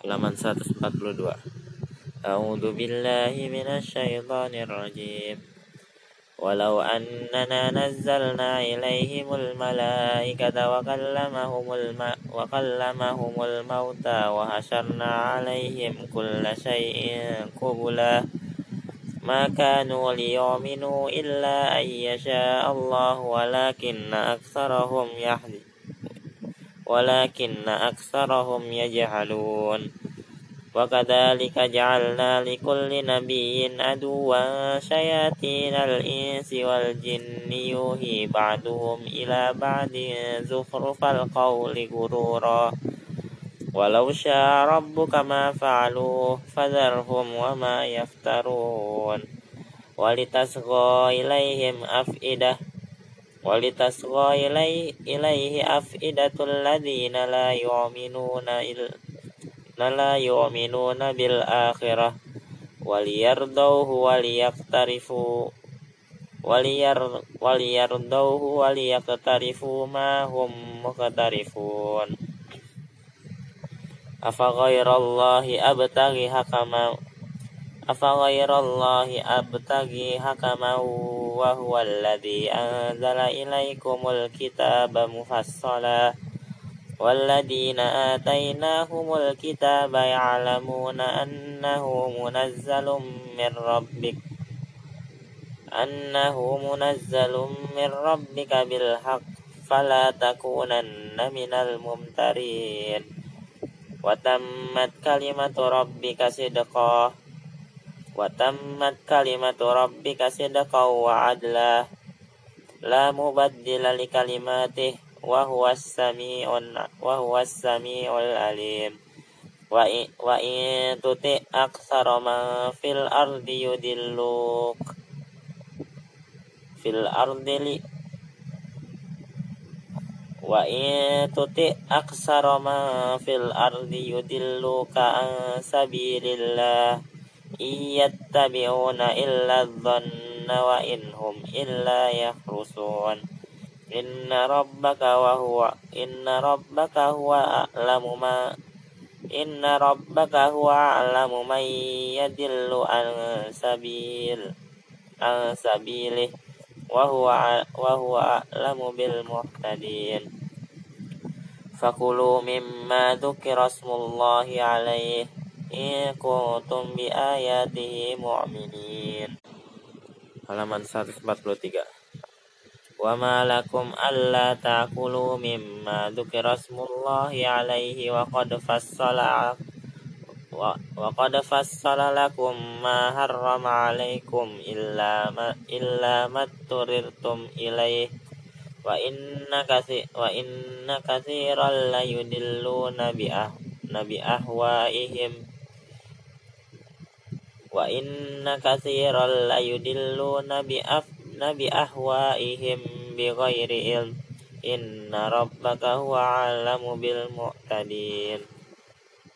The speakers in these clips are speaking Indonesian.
halaman 142 A'udzu billahi minasyaitonir rajim ولو أننا نزلنا إليهم الملائكة وكلمهم, الم... وكلمهم الموتى وحشرنا عليهم كل شيء قبلا ما كانوا ليؤمنوا إلا أن يشاء الله ولكن أكثرهم يحزنون ولكن أكثرهم يجهلون. وكذلك جعلنا لكل نبي عدوا. شياطين الإنس والجن يوحي بعضهم إلى بعض زخرف القول غرورا. ولو شاء ربك ما فعلوه فذرهم وما يفترون. ولتصغى إليهم أفئدة ولتصغى إليه, إليه أفئدة الذين لا يؤمنون لا يؤمنون بالآخرة وليرضوه وليقترفوا ولير وليرضوه وليقترفوا ما هم مقترفون أفغير الله أبتغي حكما أفغير الله أبتغي حكما وهو الذي أنزل إليكم الكتاب مفصلا والذين آتيناهم الكتاب يعلمون أنه منزل من ربك أنه منزل من ربك بالحق فلا تكونن من الممترين وتمت كلمة ربك صدقا wa tammat kalimatu rabbika kau wa adla. La mubaddila li kalimatih wa huwas samiun wa huwas samiul alim. Wa in, wa in tuti aksara man fil ardi yudilluk. Fil ardi li. Wa in tuti aksara man fil ardi yudilluka sabilillah. إن يتبعون إلا الظن وإن هم إلا يخرصون. إن ربك وهو إن ربك هو أعلم ما إن ربك هو أعلم من يدل عن سبيل عن سبيله وهو وهو أعلم بالمهتدين. فكلوا مما ذكر اسم الله عليه. in kuntum bi ayatihi mu'minin. Halaman 143 wa ma lakum alla ta'kulu mimma dhukira smullahi alaihi wa qad fassala wa qad fassala lakum ma harrama alaikum illa ma illa matturirtum ilaihi wa inna kasi wa inna katsiran la yudilluna bi ah nabi ahwaihim. وإن كثيرا ليدلون بأف بأهوائهم بغير علم. إن ربك هو أعلم بالمعتدين.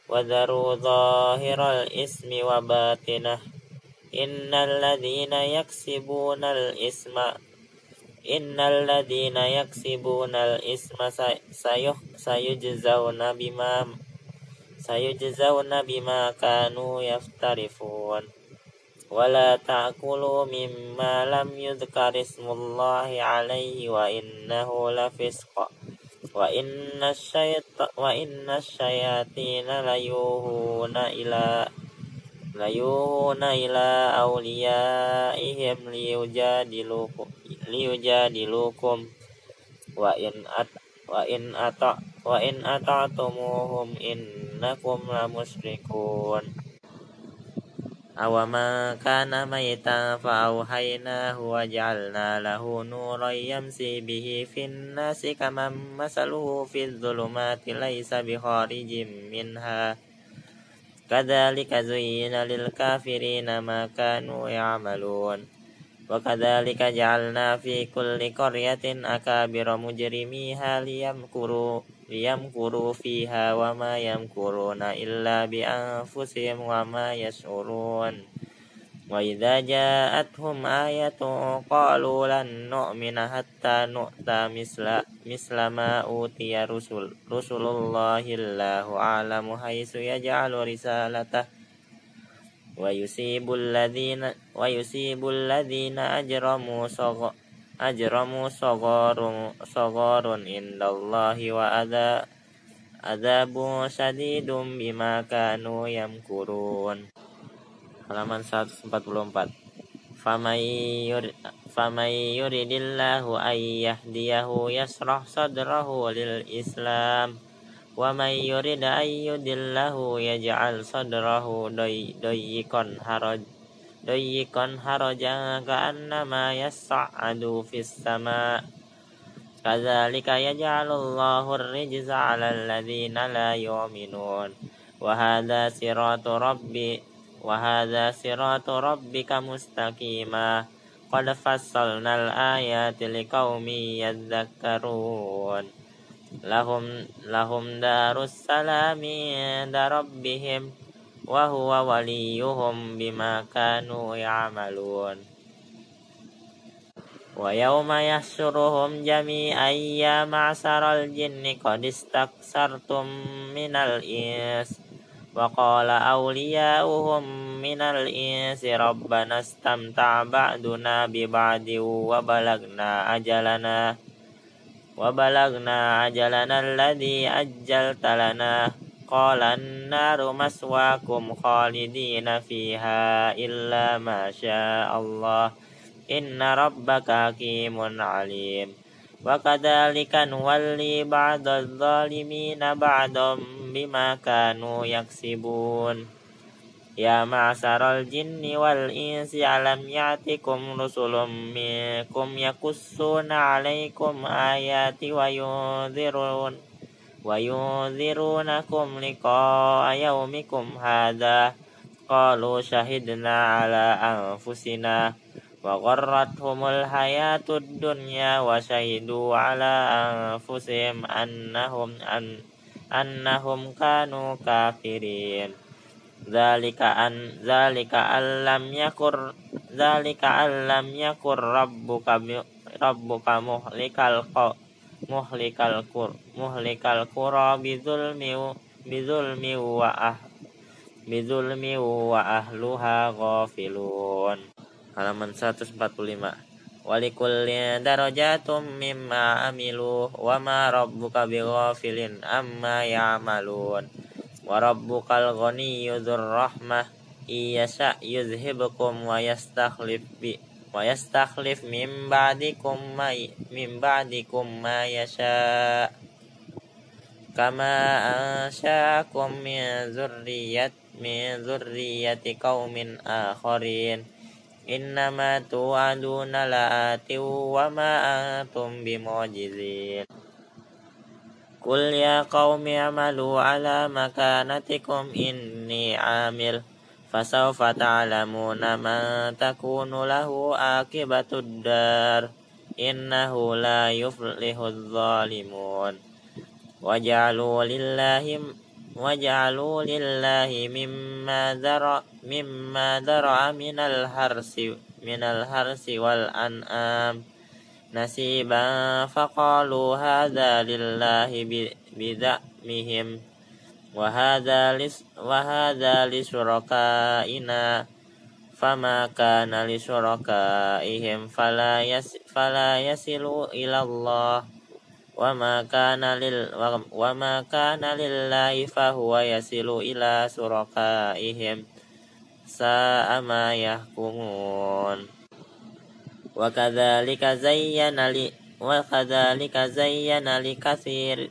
وذروا ظاهر الإثم وباطنه. إن الذين يكسبون الإثم إن الذين يكسبون الإثم سيجزون بما sayujzauna bima kanu yaftarifun. Wala ta'kulu mimma lam yudhkar ismullahi alaihi wa innahu lafisqa. Wa inna syaita wa inna syayatina layuhuna ila layuhuna ila awliyaihim liyujadilukum liyujadilukum. Wa in at wa in ata wa in ata'tumuhum in وإن أطع وإن أطعتموهم إنكم لمشركون أوما كان ميتا فأوحيناه وجعلنا له نورا يمسي به في الناس كمن مثله في الظلمات ليس بخارج منها كذلك زين للكافرين ما كانوا يعملون وكذلك جعلنا في كل قرية أكابر مجرميها ليمكروا liyamkuru fiha wa ma yamkuruna illa bi anfusihim wa ma yas'urun wa idza ja'atuhum ayatun qalu lan nu'mina hatta nu'ta misla misla ma utiya rusul rusulullahi allahu a'lamu haitsu yaj'alu risalatah wa yusibu alladhina wa yusibu alladhina ajramu sagha ajramu sogorun sogorun indallahi wa adza adzabu sadidum bima kanu yamkurun. Halaman 144 famay yur famay yuridillahu ay yahdiyahu yasrah sadrahu lil islam. Wa may yurid ay yudillahu yaj'al sadrahu doyikon haraj. ضيقا هرجا كأنما يصعد في السماء. كذلك يجعل الله الرجز على الذين لا يؤمنون. وهذا صراط ربي وهذا صراط ربك مستقيما. قد فصلنا الآيات لقوم يذكرون. لهم لهم دار السلام عند ربهم. wa huwa waliyuhum bima kanu ya'malun. Wa yawma yahsyuruhum jami'an ya ma'saral jinni qad istaksartum minal ins. Wa qala awliya'uhum minal ins rabbana istamta' ba'duna bi ba'di wa balagna ajalana. Wa balagna ajalana alladhi ajjaltalana lana. قال النار مسواكم خالدين فيها إلا ما شاء الله. إن ربك حكيم عليم. وكذلك نولي بعض الظالمين بعضا بما كانوا يكسبون. يا معشر الجن والإنس ألم يأتكم رسل منكم يقصون عليكم آيات وينذرون وينذرونكم لقاء يومكم هذا قالوا شهدنا على أنفسنا وغرتهم الحياة الدنيا وشهدوا على أنفسهم أنهم أن أنهم كانوا كافرين ذلك أن ذلك أن لم يكن ذلك أن لم يكن ربك ربك مهلك القرى muhlikal kur muhlikal miu, bizulmi bizulmi wa ah bizulmi wa ahluha ghafilun. Halaman 145 walikulli darajatum mimma amilu wa ma rabbuka bighafilin amma ya'malun. Wa rabbukal ghaniyyu dzur rahmah iyasa yuzhibukum wa yastakhlif bi wa yastakhlif min ba'dikum ma min ba'dikum kama ansha'akum min zurriyyat min zurriyyati qaumin akharin Innama tu'aduna la'ati wa ma antum ala makanatikum فسوف تعلمون من تكون له عاقبة الدار. إنه لا يفلح الظالمون. وجعلوا لله وجعلوا لله مما ذر مما ذرع من الحرث من الحرث والأنعام. نسيبا فقالوا هذا لله بذأمهم. wahada lis ina, lisurakaina fama kana lisurakaihim fala yas fala yasilu ilallah wa ma kana lil wa ma kana lillahi fa huwa yasilu ila surakaihim sa ama yahkumun wa kadzalika zayyana li wa kadzalika zayyana li katsir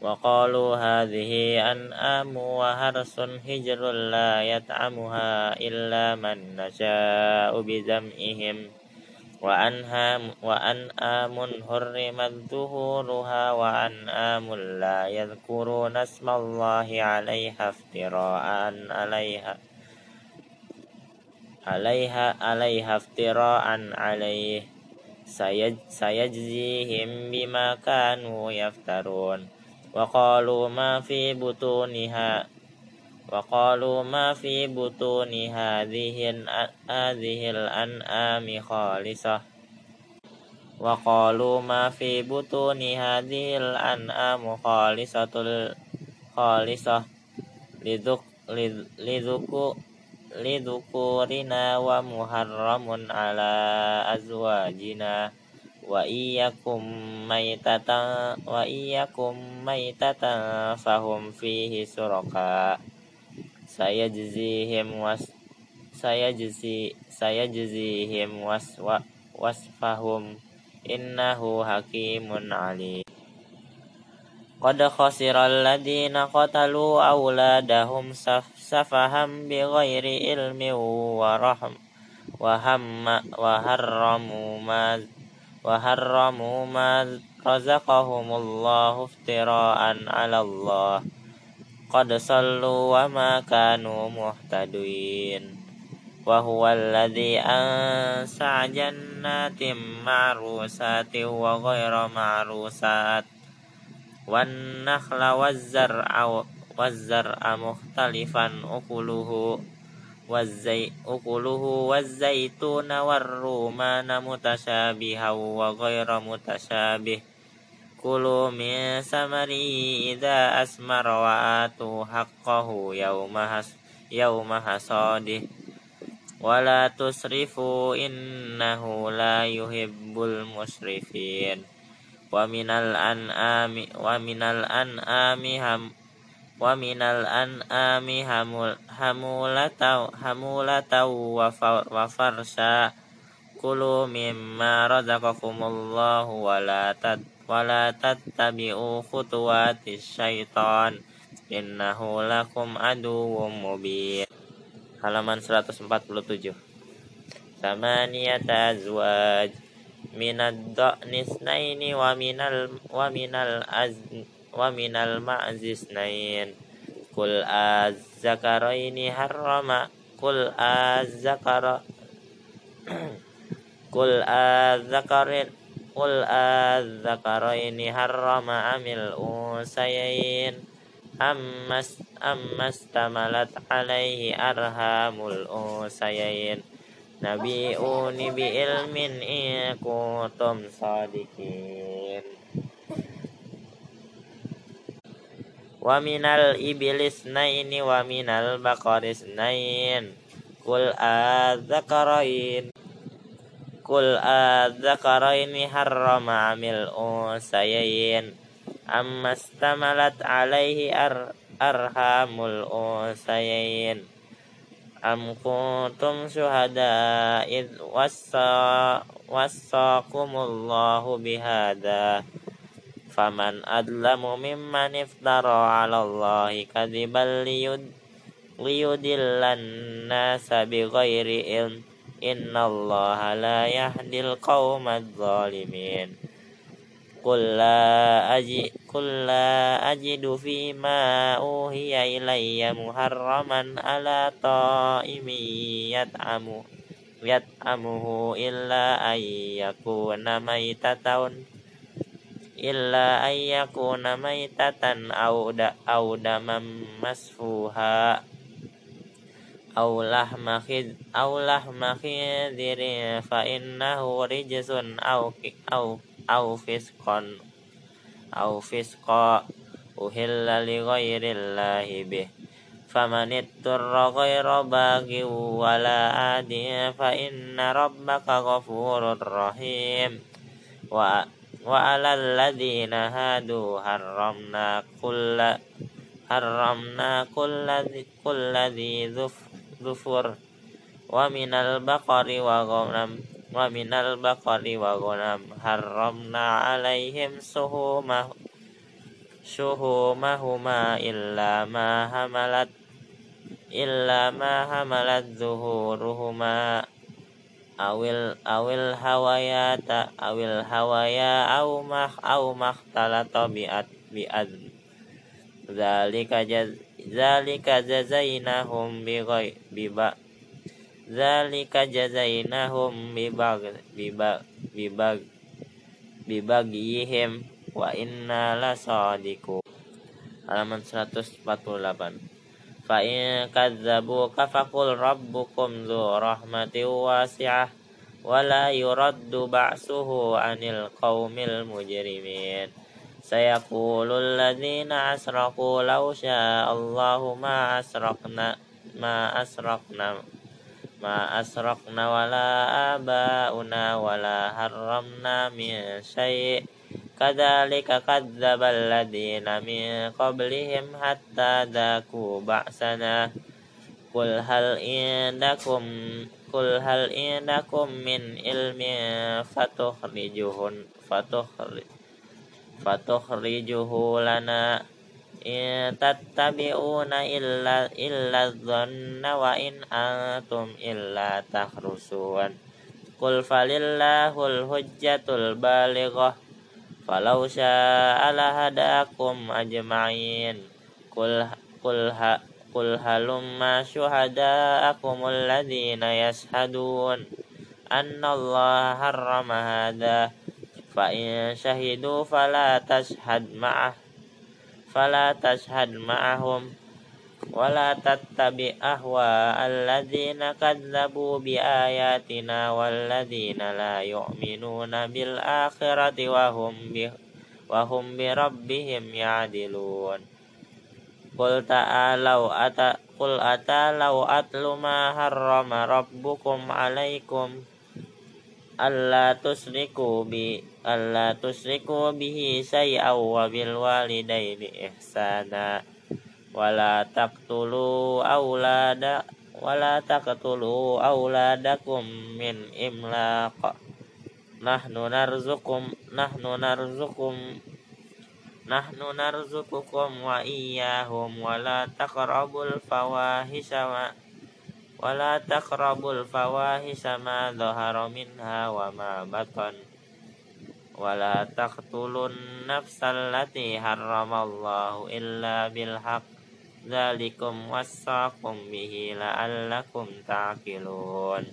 وقالوا هذه أنعام وحرس هجر لا يطعمها إلا من نشاء بذمئهم. وأنعام حرمت ظهورها وأنعام لا يذكرون اسم الله عليها افتراء عليها عليها عليها افتراء عليه. سيجزيهم بما كانوا يفترون. وقالوا ما في بطونها وقالوا ما في بطون هذه هذه الأنعام خالصة. وقالوا ما في بطون هذه الأنعام خالصة خالصة لذكورنا ومحرم على أزواجنا. wa iyyakum maitatan wa iyyakum maitatan fahum fihi suraka. Saya jazihim was saya jazi saya jazihim was wa, wasfahum innahu hakimun ali Qad khasiral ladina qatalu awladahum saf safaham bighairi ilmi wa rahm wa hamma wa harramu ma wa harramu ma razaqahumullahu iftira'an 'ala Allah qad sallu wa ma kanu muhtadin wa huwa alladhi ansa jannatin ma'rusatin wa ghayra ma'rusat wan nakhla والزي أكله والزيتون والرومان متشابها وغير متشابه. كلوا من ثمره إذا أسمر وآتوا حقه يوم يوم حصاده. ولا تسرفوا إنه لا يحب المسرفين. ومن الأنعام ومن الأنعام هم wa minal an'ami wa minal an'ami ham wa hamul wa farsha kulu mimma razaqakumullahu wa la tat wala tattabi'u khutuwatis syaitan. Innahu lakum aduwwum mubin. Halaman 147 samaniyata azwaj. Minad da'nis naini wa minal wa minal az wa minal ma'zis nain kul az-zakaraini harrama kul az-zakara kul az-zakarin Qul adzakaraini harrama amil unsayain. Ammas ammas tamalat alaihi arhamul unsayain. Nabi'uni bi ilmin in kuntum sadiqin wa minal iblis naini wa minal baqaris nain. Kul adzakarain. Kul adzakaraini harrama amil unsayain. Amma alaihi ar arhamul unsayain. Am kuntum syuhada id wassa wassakumullahu bihada faman adlamu mimman iftara 'ala Allahi kadziban liyud liyudillan nasa bighairi ilm. Inna Allah la yahdil qawmad zalimin. Qul la aji Qul la ajidu fima uhiya ilayya muharraman ala ta'imi yat'amu yat'amuhu illa ayyakuna maitatan illa ayyakuna maitatan au da au damam masfuha aulah makhid aulah makhidirin fa innahu rijsun au au au fiskon au fisqa uhilla li ghairillahi bih. Faman itturra ghaira baghi wala adi fa inna rabbaka ghafurur rahim. Wa wa alal ladina hadu harramna kulla harramna kulladhi kulladhi dhuf dufur wa minal baqari wa ghanam wa minal baqari wa ghanam haramna alaihim suhumah syuhumahuma illa ma hamalat illa ma hamalat zuhuruhuma awil awil hawaya ta awil hawaya au mah au mah talata biat biad. Zalika jaz zalika jazainahum bi ghai biba zalika jazainahum bi bag bibag bibag bibagihim wa inna lasadiku halaman 148 فإن كذبوك فقل ربكم ذو رحمة واسعة ولا يرد بعثه عن القوم المجرمين سيقول الذين أسرقوا لو شاء الله ما أسرقنا ما أسرقنا ما أسرقنا ولا آباؤنا ولا حرمنا من شيء kadzalika kadzdzabal ladzina min qablihim hatta dzaku ba'sana. Qul hal indakum qul hal indakum min ilmin fatukhrijuhun fatukhri fatukhrijuhu lana. In tattabi'una illa illa dhanna wa in antum illa takhrusun. Qul falillahul hujjatul balighah falau syaa lahadakum ajma'in. Qul qul ha qul halumma syuhadaakum alladhina yashhadun anna Allah harrama hadha fa in syahidu fala tashhad ma'ah. Fala tashhad ma'ahum wala tattabi ahwa alladzina kadzabu bi ayatina walladzina la yu'minuna bil akhirati wa hum bi wa hum bi rabbihim ya'dilun Qul ta'alau ata qul atalau atlu ma harrama rabbukum alaikum alla tusriku bi wala taqtulu aulada wala taqtulu auladakum min imlaq. Nahnu narzukum nahnu narzukum nahnu narzukukum wa iyyahum. Wala taqrabul fawahisha wa wala taqrabul fawahisha ma dhahara minha wa ma batan. Wala taqtulun nafsal lati harramallahu illa bil haqq Zalikum wassakum bihi la'allakum ta'qilun.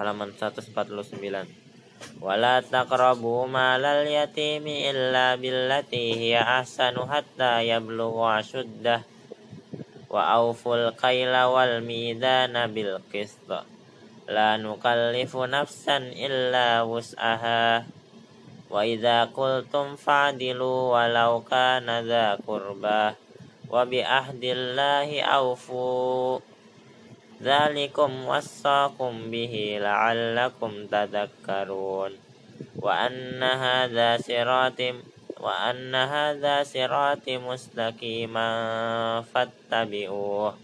Halaman 149. Wala taqrabu malal yatimi illa billati hiya ahsanu hatta yablugha ashuddah wa awful qaila wal mizana bil qist. La nukallifu nafsan illa wus'aha wa idza qultum fa'dilu walau kana dza qurbah wa bi ahdillahi awfu Zalikum wassakum bihi la'allakum tadhakkarun wa anna hadha siratim wa anna hadha sirati mustaqiman fattabi'uh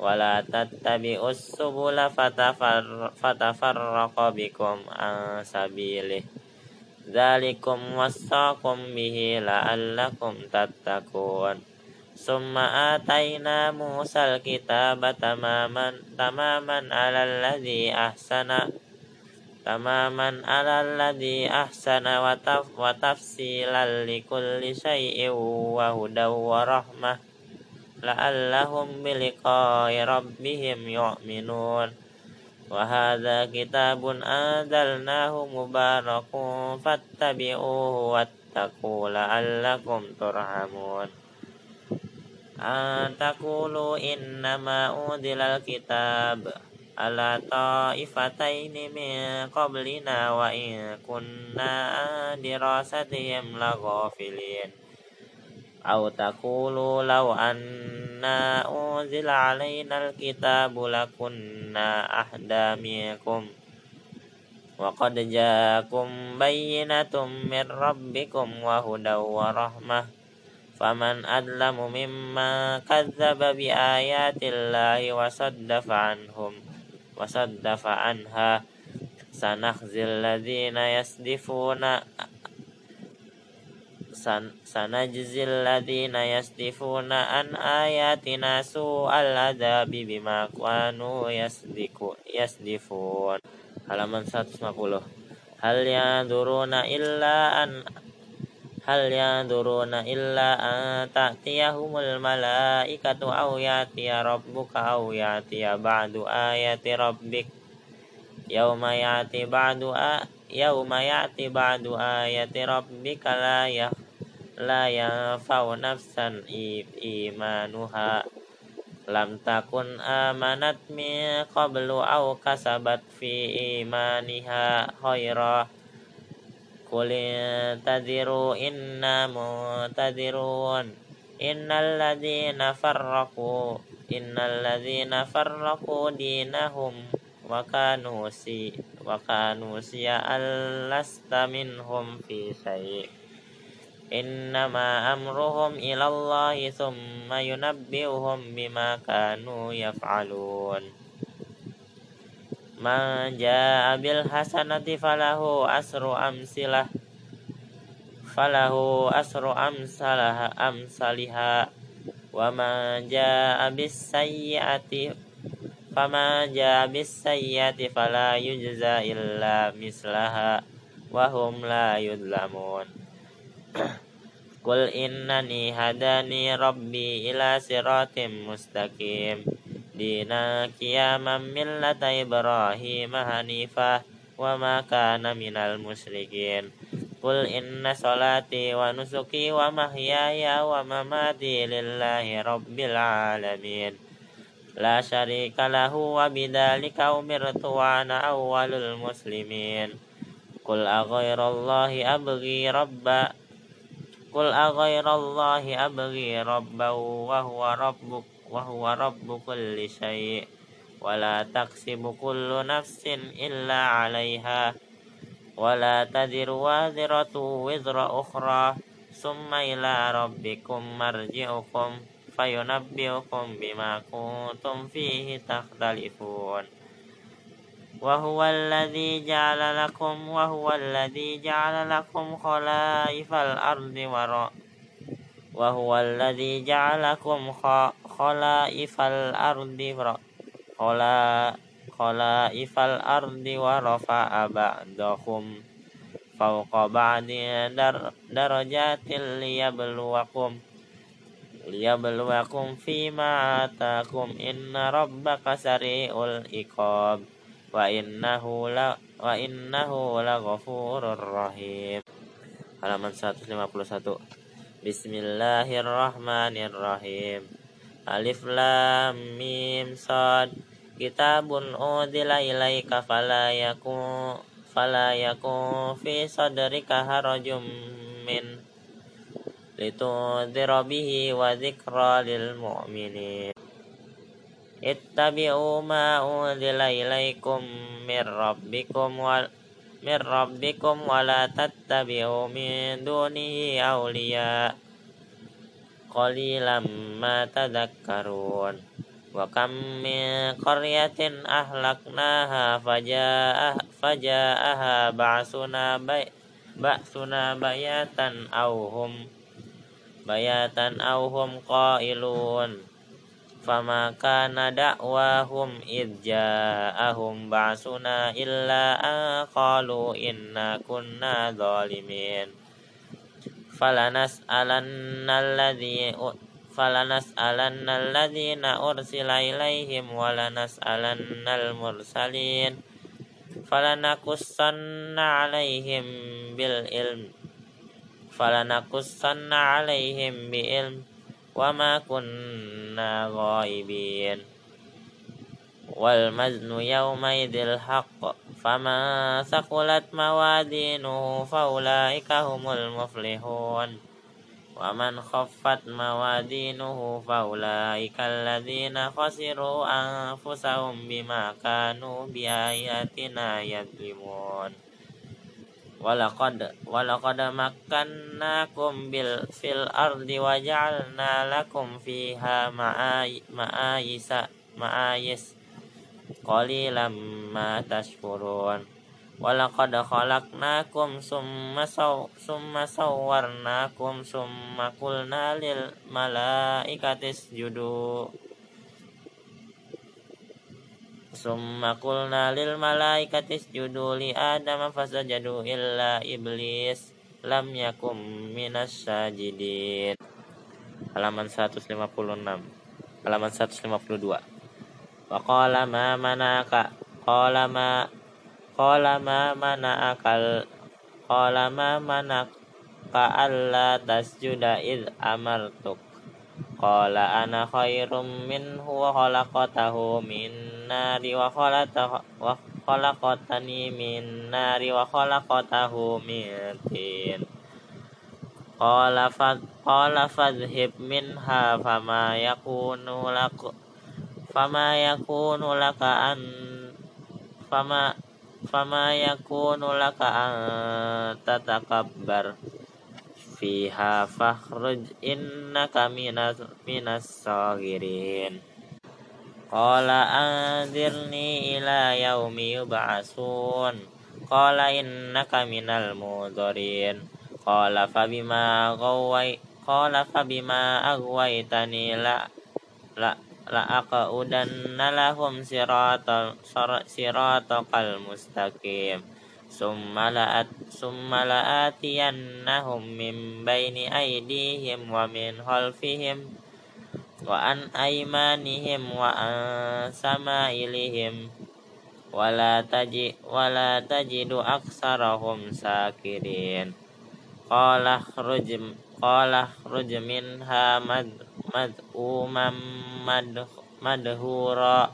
wa la tattabi'us subula fatafarraqa bikum an sabilih Zalikum wassakum bihi la'allakum tattaqun Summa ataina Musal kitaba tamaman tamaman alal ladzi ahsana tamaman alal ladzi ahsana wa taf wa tafsilan likulli syai'in wa hudaw wa rahmah la'allahum biliqa'i rabbihim yu'minun. Wa hadza kitabun anzalnahu mubarakun fattabi'uhu wattaqu la'allakum turhamun antakulu innama udilal kitab. Ala ta'ifataini min qablina wa in kunna dirasatihim laghafilin. Aw taqulu law anna unzila alaina alkitabu lakunna ahda minkum. Wa qad ja'akum bayyinatum min rabbikum wa hudaw wa rahmah faman adlamu mimma kadzdzaba bi ayatillahi wa saddafa anhum wa saddafa anha. Sanakhzil ladzina yasdifuna san, yasdifuna an ayatina su'al adzabi bima kanu yasdiku yasdifun. Halaman 150 hal duruna illa an hal duruna illa an ta'tiyahumul malaikatu aw ya'tiya rabbuka aw ya'tiya ba'du ayati rabbik. Yauma ya'ti ba'du a yauma ya'ti ba'du ayati rabbika la ya la yanfa'u nafsan imanuha. Lam takun amanat min qablu aw kasabat fi imaniha khaira Qul tadiru inna muntadirun innal ladzina farraqu innal ladzina farraqu dinahum wa kanu si wa kanu siya allasta minhum fi syai' innama amruhum ilallahi thumma yunabbi'uhum bima kanu yaf'alun Man jaa bil hasanati falahu asru amsilah. Falahu asru amsalah amsaliha. Wa man jaa bis sayyiati fama jaa fala yujza illa mislaha. Wa hum la yudlamun Qul innani hadani rabbi ila siratim mustaqim dina qiyaman millata Ibrahim hanifah wa Qul inna salati wa nusuki wa mahyaya wa mamati alamin La syarika lahu wa wa awwalul muslimin Qul aghairallahi abghi rabba Qul aghairallahi abghi rabbahu wa huwa rabbuk wa huwa rabbu kulli syai' wa la taksibu kullu nafsin illa 'alaiha wa la tadiru wadhiratu wizra ukhra summa ila rabbikum marji'ukum fayunabbi'ukum bima kuntum fihi takhtalifun wa huwa alladhi ja'ala lakum wa huwa alladhi ja'ala lakum khalaifal ardi khala khalaifal ardi wa rafa'a ba'dakum fawqa ba'di dar darajatil liyabluwakum liyabluwakum fima atakum. Inna rabbaka sari'ul iqab wa innahu la wa innahu laghafurur rahim. Halaman 151 Bismillahirrahmanirrahim Alif Lam Mim Sad. Kitabun udila ilaika fala yaku fala yaku fi sadrika harajum min. Litudhira bihi wa dzikra lil mu'minin. Ittabi'u ma udila ilaikum mir rabbikum wal min rabbikum wa la tattabi'u min dunihi awliya qalilan ma tadhakkarun. Wa kam min qaryatin ahlaknaha faja'ah faja'aha ba'suna bay ba'suna bayatan aw hum bayatan aw hum qailun. Fama kana da'wahum id ja'ahum ba'suna illa an qalu inna kunna zalimin فلنسألن الذي فلنسألن الذين أرسل إليهم ولنسألن المرسلين فلنقصن عليهم بالعلم فلنقصن عليهم بعلم وما كنا غائبين. والمزن يومئذ الحق. Ma kunna ghaibin wal maznu yawma idil haqq fama saqulat mawazinuhu faulaika humul muflihun wa man khaffat mawazinuhu faulaika alladhina khasiru anfusahum bima kanu biayatina yadlimun walaqad walaqad qalilan ma tashkurun. Walaqad khalaqnakum summa saw summa sawwarnakum summa qulna lil malaikati isjudu. Summa qulna lil malaikati isjudu li adama fasajadu illa iblis lam yakum minas sajidin. Halaman 156 halaman 152 wa qala ma manaka qala ma qala ma manakal qala ma manaka alla tasjuda id amartuk Qala ana khairum minhu wa khalaqatahu min nari wa khalaqatani min nari wa khalaqatahu min tin. Qala fad qala fadhhib minha fama yakunu lak fama yakunu laka an fama fama yakunu laka an tatakabbar fiha fakhruj innaka minas minas sagirin. Qala anzirni ila yaumi yub'asun. Qala innaka minal mudharin. Qala fabima ghawai Qala fabima aghwaitani la la la aqudanna lahum siratal siratal mustaqim summa la'at summa la'atiyannahum min baini aydihim wa min khalfihim wa an aymanihim wa an samailihim wala taji wala tajidu aksarahum sakirin qala khruj qala khruj minha mad mad'umam mad madhura.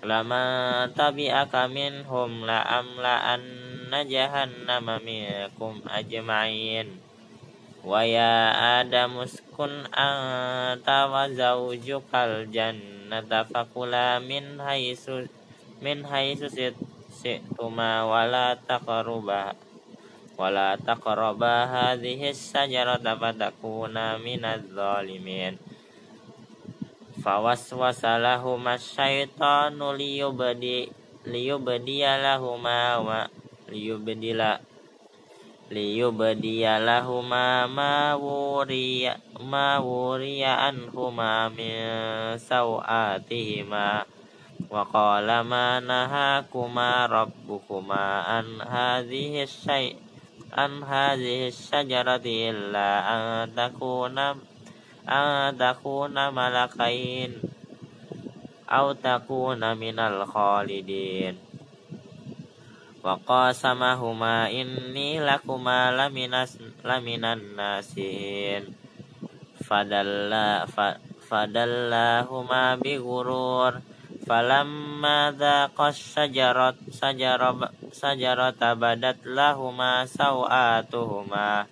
Lama tabi'aka minhum la amla anna jahannama minkum ajma'in. Wa ya adam uskun anta wa zawjukal jannata fakula min haitsu min haitsu si'tuma wala taqrabu wala taqrabu hadhihi syajarata fatakuna minadh dhalimin fawaswasa lahuma syaitanu liyubdi liyubdiya lahuma wa liyubdila liyubdiya lahuma ma wuriya ma wuriya anhuma min sawatihima. Wa qala ma nahakuma rabbukuma an hadhihi syai an hadhihi syajarati illa an takuna an takuna malakain au takuna minal khalidin wa qasamahuma inni lakuma laminas laminan nasihin fadalla fa, fadallahuma bi ghurur falamma dhaqas sajarat sajarab sajarata badat lahuma sawatuhuma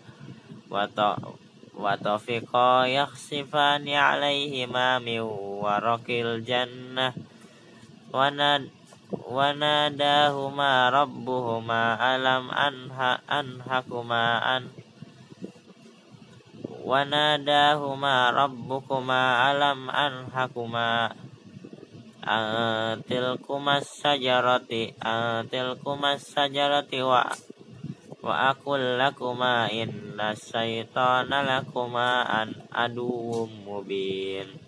wa tawfiqa yakhsifani alaihima min warakil jannah. Wa wa nadahuma rabbuhuma alam anha anhakuma an. Wa nadahuma rabbukuma alam anhakuma Atil sajarati Atil sajarati wa Wa akul lakuma inna syaitana lakuma an aduwum mubin.